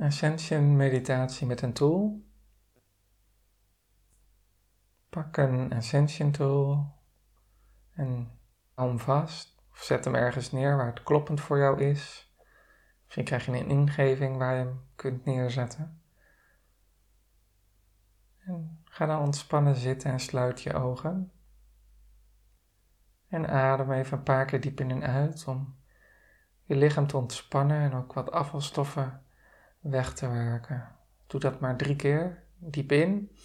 Ascension meditatie met een tool. Pak een Ascension tool en hou hem vast. Of zet hem ergens neer waar het kloppend voor jou is. Misschien krijg je een ingeving waar je hem kunt neerzetten. En ga dan ontspannen zitten en sluit je ogen. En adem even een paar keer diep in en uit om je lichaam te ontspannen en ook wat afvalstoffen weg te werken. Doe dat maar drie keer. Diep in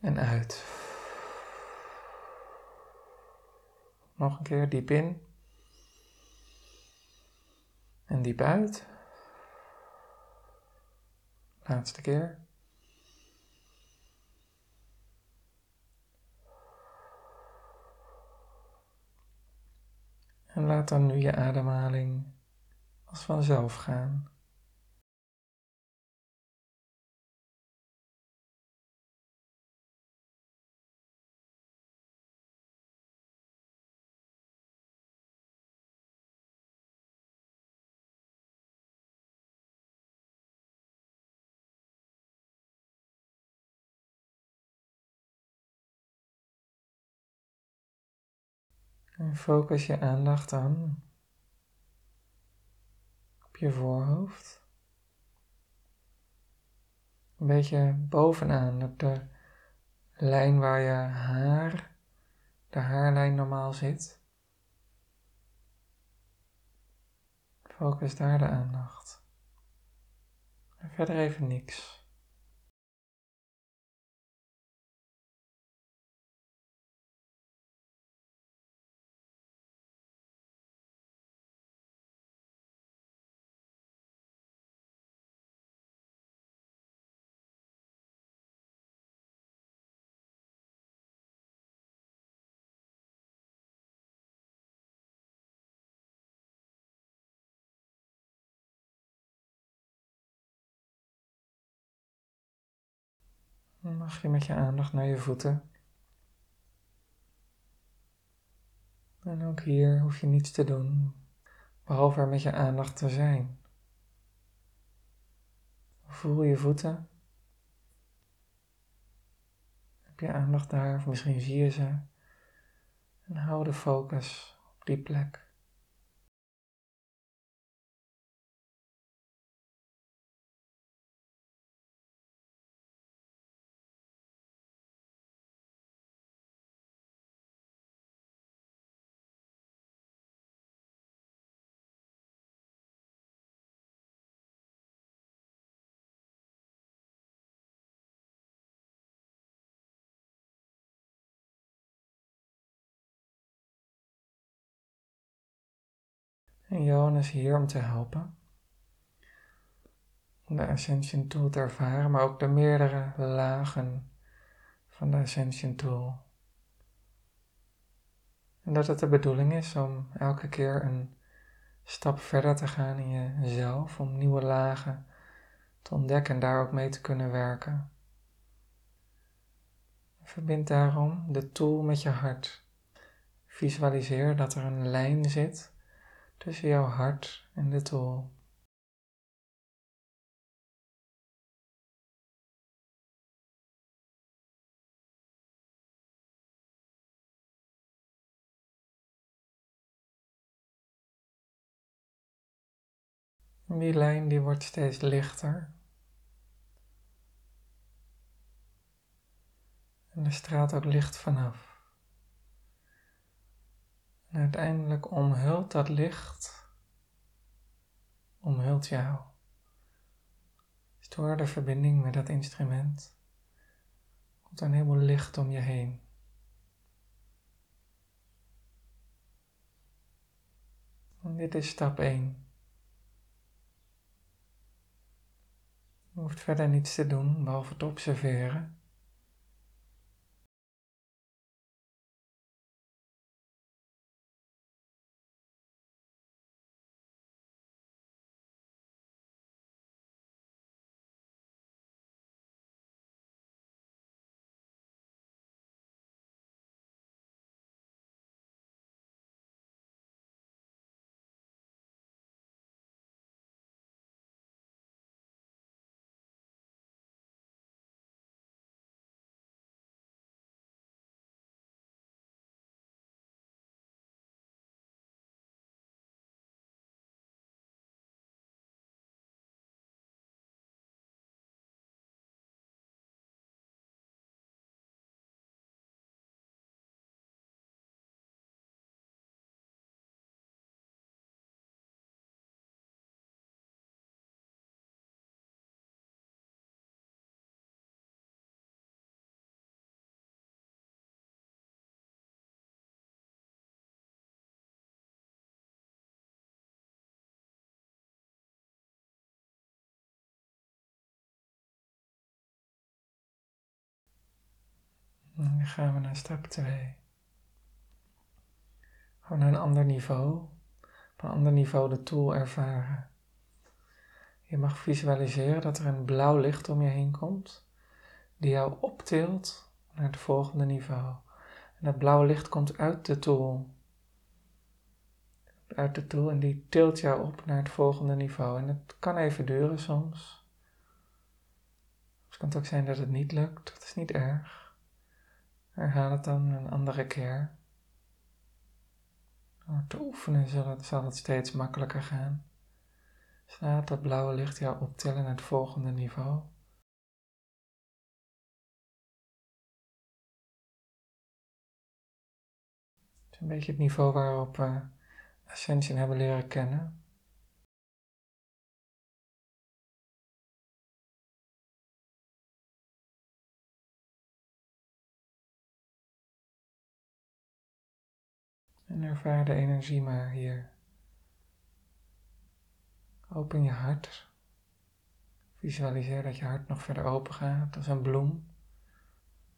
en uit. Nog een keer diep in en diep uit. Laatste keer. En laat dan nu je ademhaling als vanzelf gaan. En focus je aandacht op je voorhoofd. Een beetje bovenaan op de lijn waar je haar, de haarlijn normaal zit. Focus daar de aandacht. En verder even niks. Mag je met je aandacht naar je voeten. En ook hier hoef je niets te doen, behalve er met je aandacht te zijn. Voel je voeten. Heb je aandacht daar, of misschien zie je ze. En hou de focus op die plek. En Johan is hier om te helpen. Om de Ascension Tool te ervaren, maar ook de meerdere lagen van de Ascension Tool. En dat het de bedoeling is om elke keer een stap verder te gaan in jezelf, om nieuwe lagen te ontdekken en daar ook mee te kunnen werken. Verbind daarom de tool met je hart. Visualiseer dat er een lijn zit tussen jouw hart en de tol. Die lijn die wordt steeds lichter. En er straalt ook licht vanaf. En uiteindelijk omhult dat licht, omhult jou. Door de verbinding met dat instrument komt er een heleboel licht om je heen. En dit is stap 1. Je hoeft verder niets te doen behalve te observeren. En dan gaan we naar stap 2. Gewoon naar een ander niveau. Op een ander niveau de tool ervaren. Je mag visualiseren dat er een blauw licht om je heen komt, die jou optilt naar het volgende niveau. En dat blauwe licht komt uit de tool. Uit de tool en die tilt jou op naar het volgende niveau. En het kan even duren soms. Het kan ook zijn dat het niet lukt, dat is niet erg. Herhaal het dan een andere keer. Door te oefenen zal het, steeds makkelijker gaan. Dus laat dat blauwe licht jou optillen naar het volgende niveau. Het is een beetje het niveau waarop we Ascension hebben leren kennen. En ervaar de energie maar hier. Open je hart. Visualiseer dat je hart nog verder open gaat als een bloem.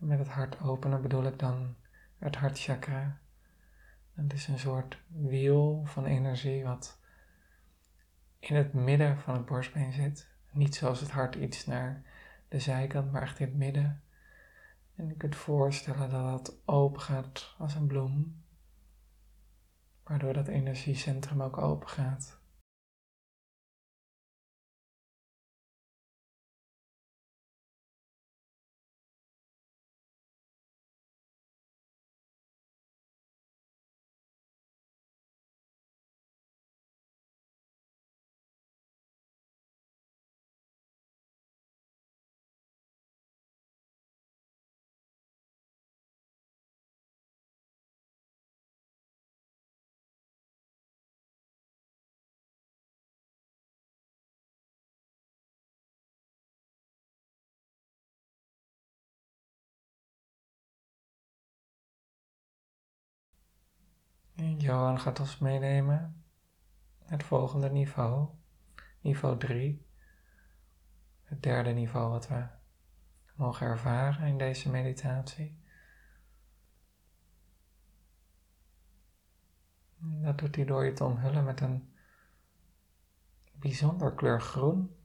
En met het hart openen bedoel ik dan het hartchakra. Het is een soort wiel van energie wat in het midden van het borstbeen zit. Niet zoals het hart iets naar de zijkant, maar echt in het midden. En je kunt voorstellen dat het open gaat als een bloem waardoor dat energiecentrum ook open gaat. Johan gaat ons meenemen naar het volgende niveau, niveau 3. Het derde niveau wat we mogen ervaren in deze meditatie. Dat doet hij door je te omhullen met een bijzonder kleur groen.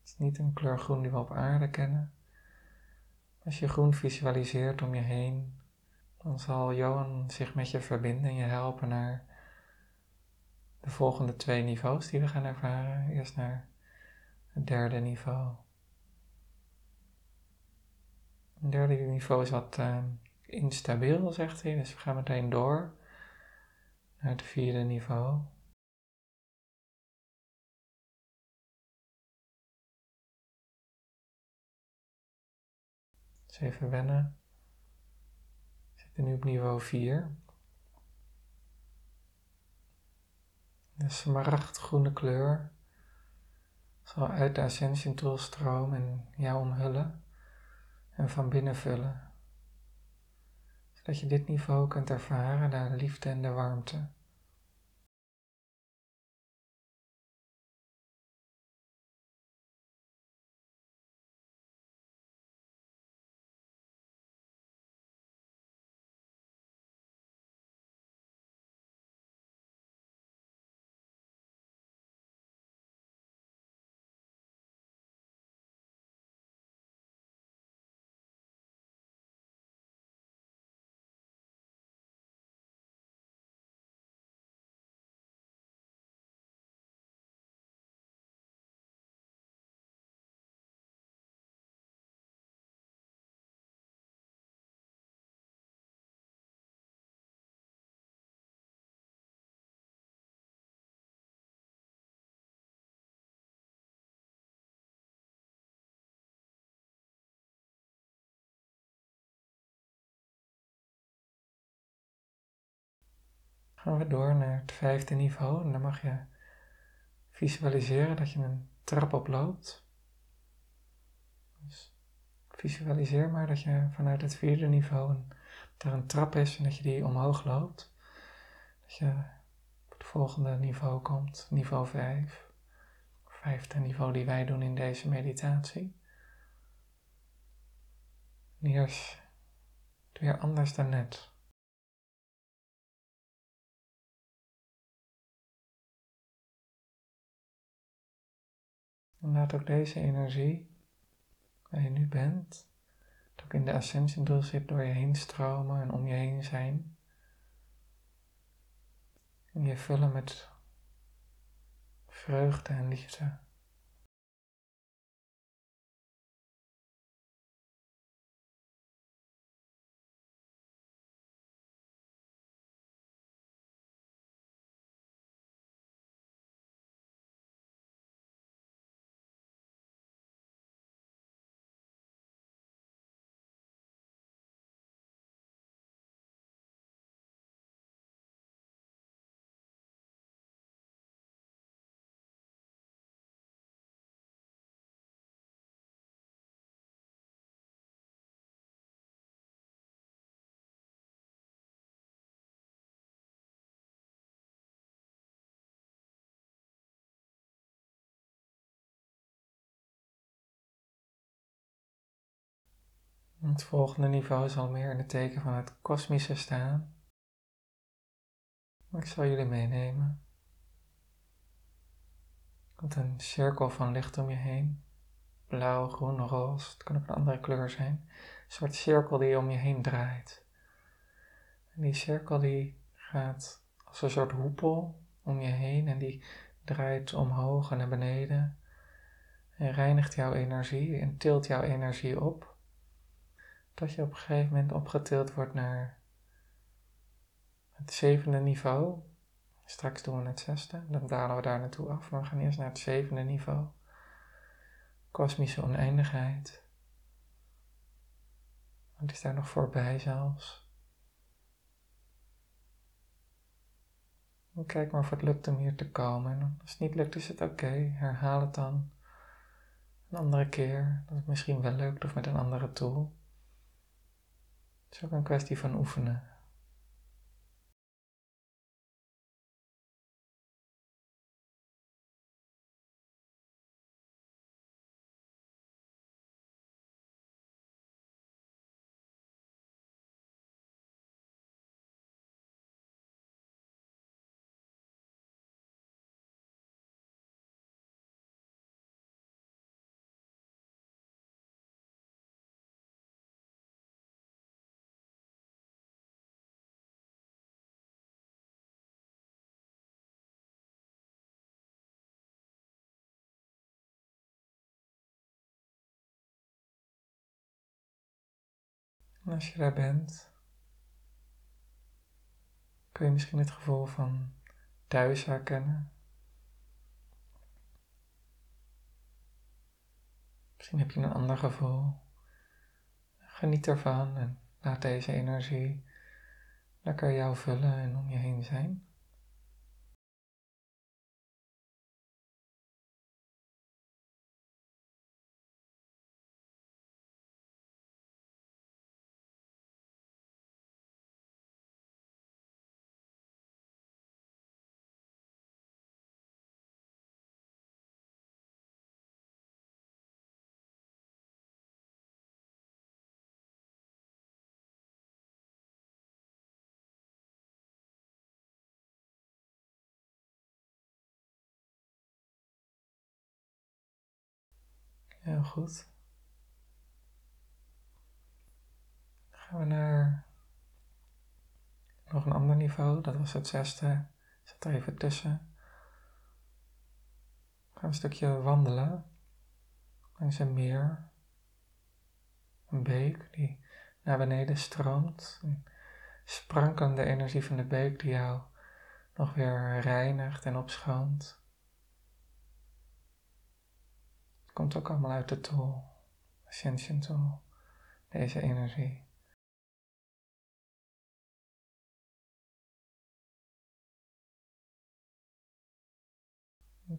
Het is niet een kleur groen die we op aarde kennen. Als je groen visualiseert om je heen, dan zal Johan zich met je verbinden en je helpen naar de volgende twee niveaus die we gaan ervaren. Eerst naar het derde niveau. Het derde niveau is wat uh, instabiel, zegt hij, dus we gaan meteen door naar het vierde niveau. Dus even wennen zitten nu op niveau 4. De smaragdgroene kleur zal uit de Ascension Tool en jou omhullen en van binnen vullen. Zodat je dit niveau kunt ervaren, de liefde en de warmte. Gaan we door naar het vijfde niveau en dan mag je visualiseren dat je een trap oploopt. Dus visualiseer maar dat je vanuit het vierde niveau een, er een trap is en dat je die omhoog loopt. Dat je op het volgende niveau komt, niveau 5. Vijfde niveau die wij doen in deze meditatie. Hier Doe je anders dan net. En laat ook deze energie, waar je nu bent, dat ook in de ascension zit, door je heen stromen en om je heen zijn. En je vullen met vreugde en liefde. Het volgende niveau zal meer in het teken van het kosmische staan. ik zal jullie meenemen. Komt een cirkel van licht om je heen. Blauw, groen, roze. Het kan ook een andere kleur zijn. Een soort cirkel die om je heen draait. En die cirkel die gaat als een soort hoepel om je heen en die draait omhoog en naar beneden. En reinigt jouw energie en tilt jouw energie op dat je op een gegeven moment opgetild wordt naar het zevende niveau. Straks doen we het zesde, dan dalen we daar naartoe af. Maar we gaan eerst naar het zevende niveau. Kosmische oneindigheid. Wat is daar nog voorbij zelfs? Kijk maar of het lukt om hier te komen. En als het niet lukt, is het oké. Herhaal het dan een andere keer. Dat het misschien wel lukt of met een andere tool. Het is ook een kwestie van oefenen. En als je daar bent, kun je misschien het gevoel van thuis herkennen. Misschien heb je een ander gevoel. Geniet ervan en laat deze energie lekker jou vullen en om je heen zijn. Heel goed. Dan gaan we naar nog een ander niveau. Dat was het zesde. Zet er even tussen. We gaan een stukje wandelen. Langs een meer. Een beek die naar beneden stroomt. Een sprankelende energie van de beek die jou nog weer reinigt en opschoont. Komt ook allemaal uit de tool, Ascension Tool, deze energie.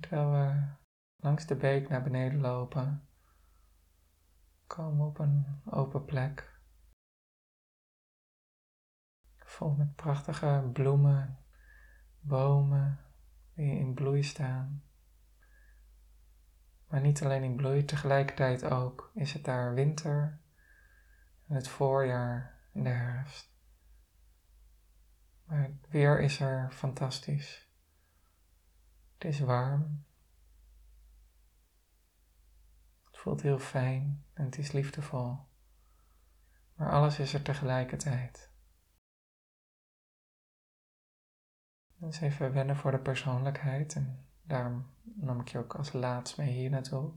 terwijl we langs de beek naar beneden lopen, komen we op een open plek. Vol met prachtige bloemen, bomen die in bloei staan. Maar niet alleen in bloei, tegelijkertijd ook is het daar winter. En het voorjaar in de herfst. Maar het weer is er fantastisch. Het is warm. Het voelt heel fijn en het is liefdevol. Maar alles is er tegelijkertijd. Dus even wennen voor de persoonlijkheid en daarom nam ik je ook als laatst mee hier naartoe.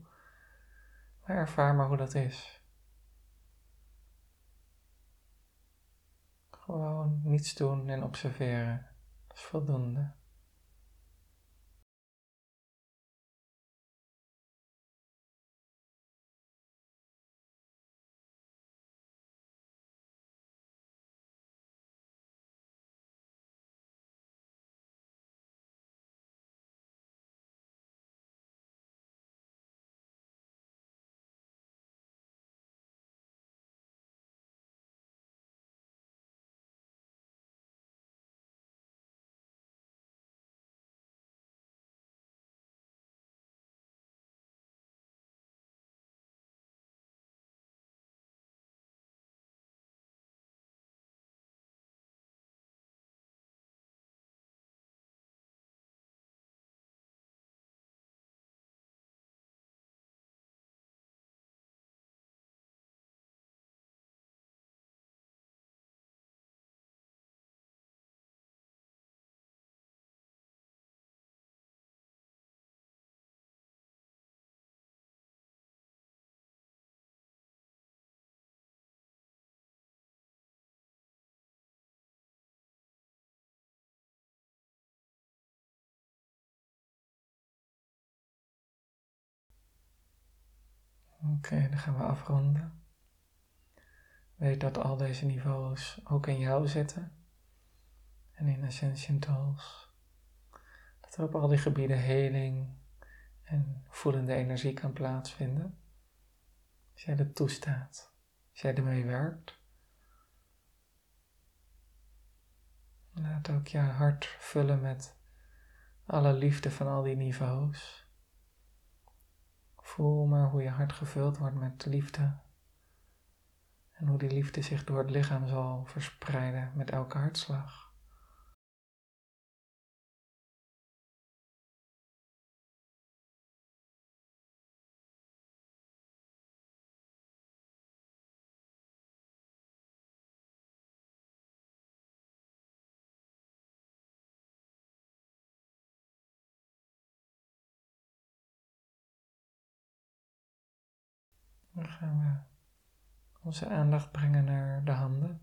Maar ervaar maar hoe dat is. Gewoon niets doen en observeren. Dat is voldoende. Oké, dan gaan we afronden. Weet dat al deze niveaus ook in jou zitten en in Ascension Tools. Dat er op al die gebieden heling en voelende energie kan plaatsvinden. Als jij dat toestaat, als jij ermee werkt. Laat ook je hart vullen met alle liefde van al die niveaus. Voel maar hoe je hart gevuld wordt met liefde. En hoe die liefde zich door het lichaam zal verspreiden met elke hartslag. Dan gaan we onze aandacht brengen naar de handen.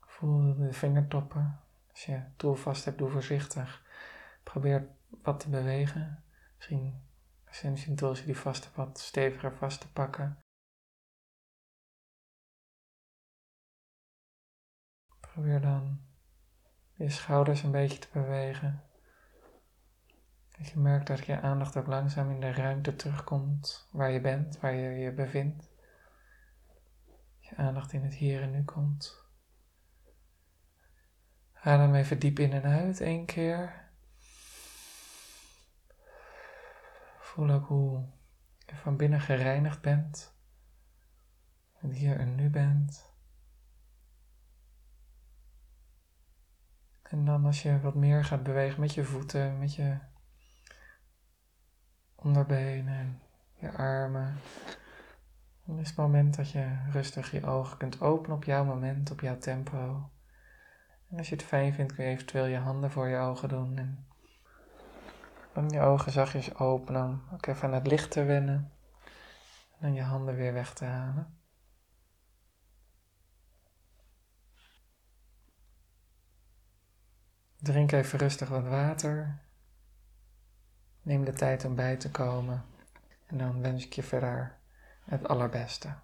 Voel de vingertoppen. Als je het vast hebt, doe voorzichtig. Probeer wat te bewegen. Misschien Tools je die vast wat steviger vast te pakken. Probeer dan je schouders een beetje te bewegen. Dat je merkt dat je aandacht ook langzaam in de ruimte terugkomt waar je bent, waar je je bevindt. Je aandacht in het hier en nu komt. Adem even diep in en uit één keer. Voel ook hoe je van binnen gereinigd bent. En hier en nu bent. En dan als je wat meer gaat bewegen met je voeten, met je onderbenen, je armen. Dan is het moment dat je rustig je ogen kunt openen op jouw moment, op jouw tempo. En als je het fijn vindt, kun je eventueel je handen voor je ogen doen. En dan je ogen zachtjes openen om ook even aan het licht te wennen. En dan je handen weer weg te halen. Drink even rustig wat water. Neem de tijd om bij te komen. En dan wens ik je verder het allerbeste.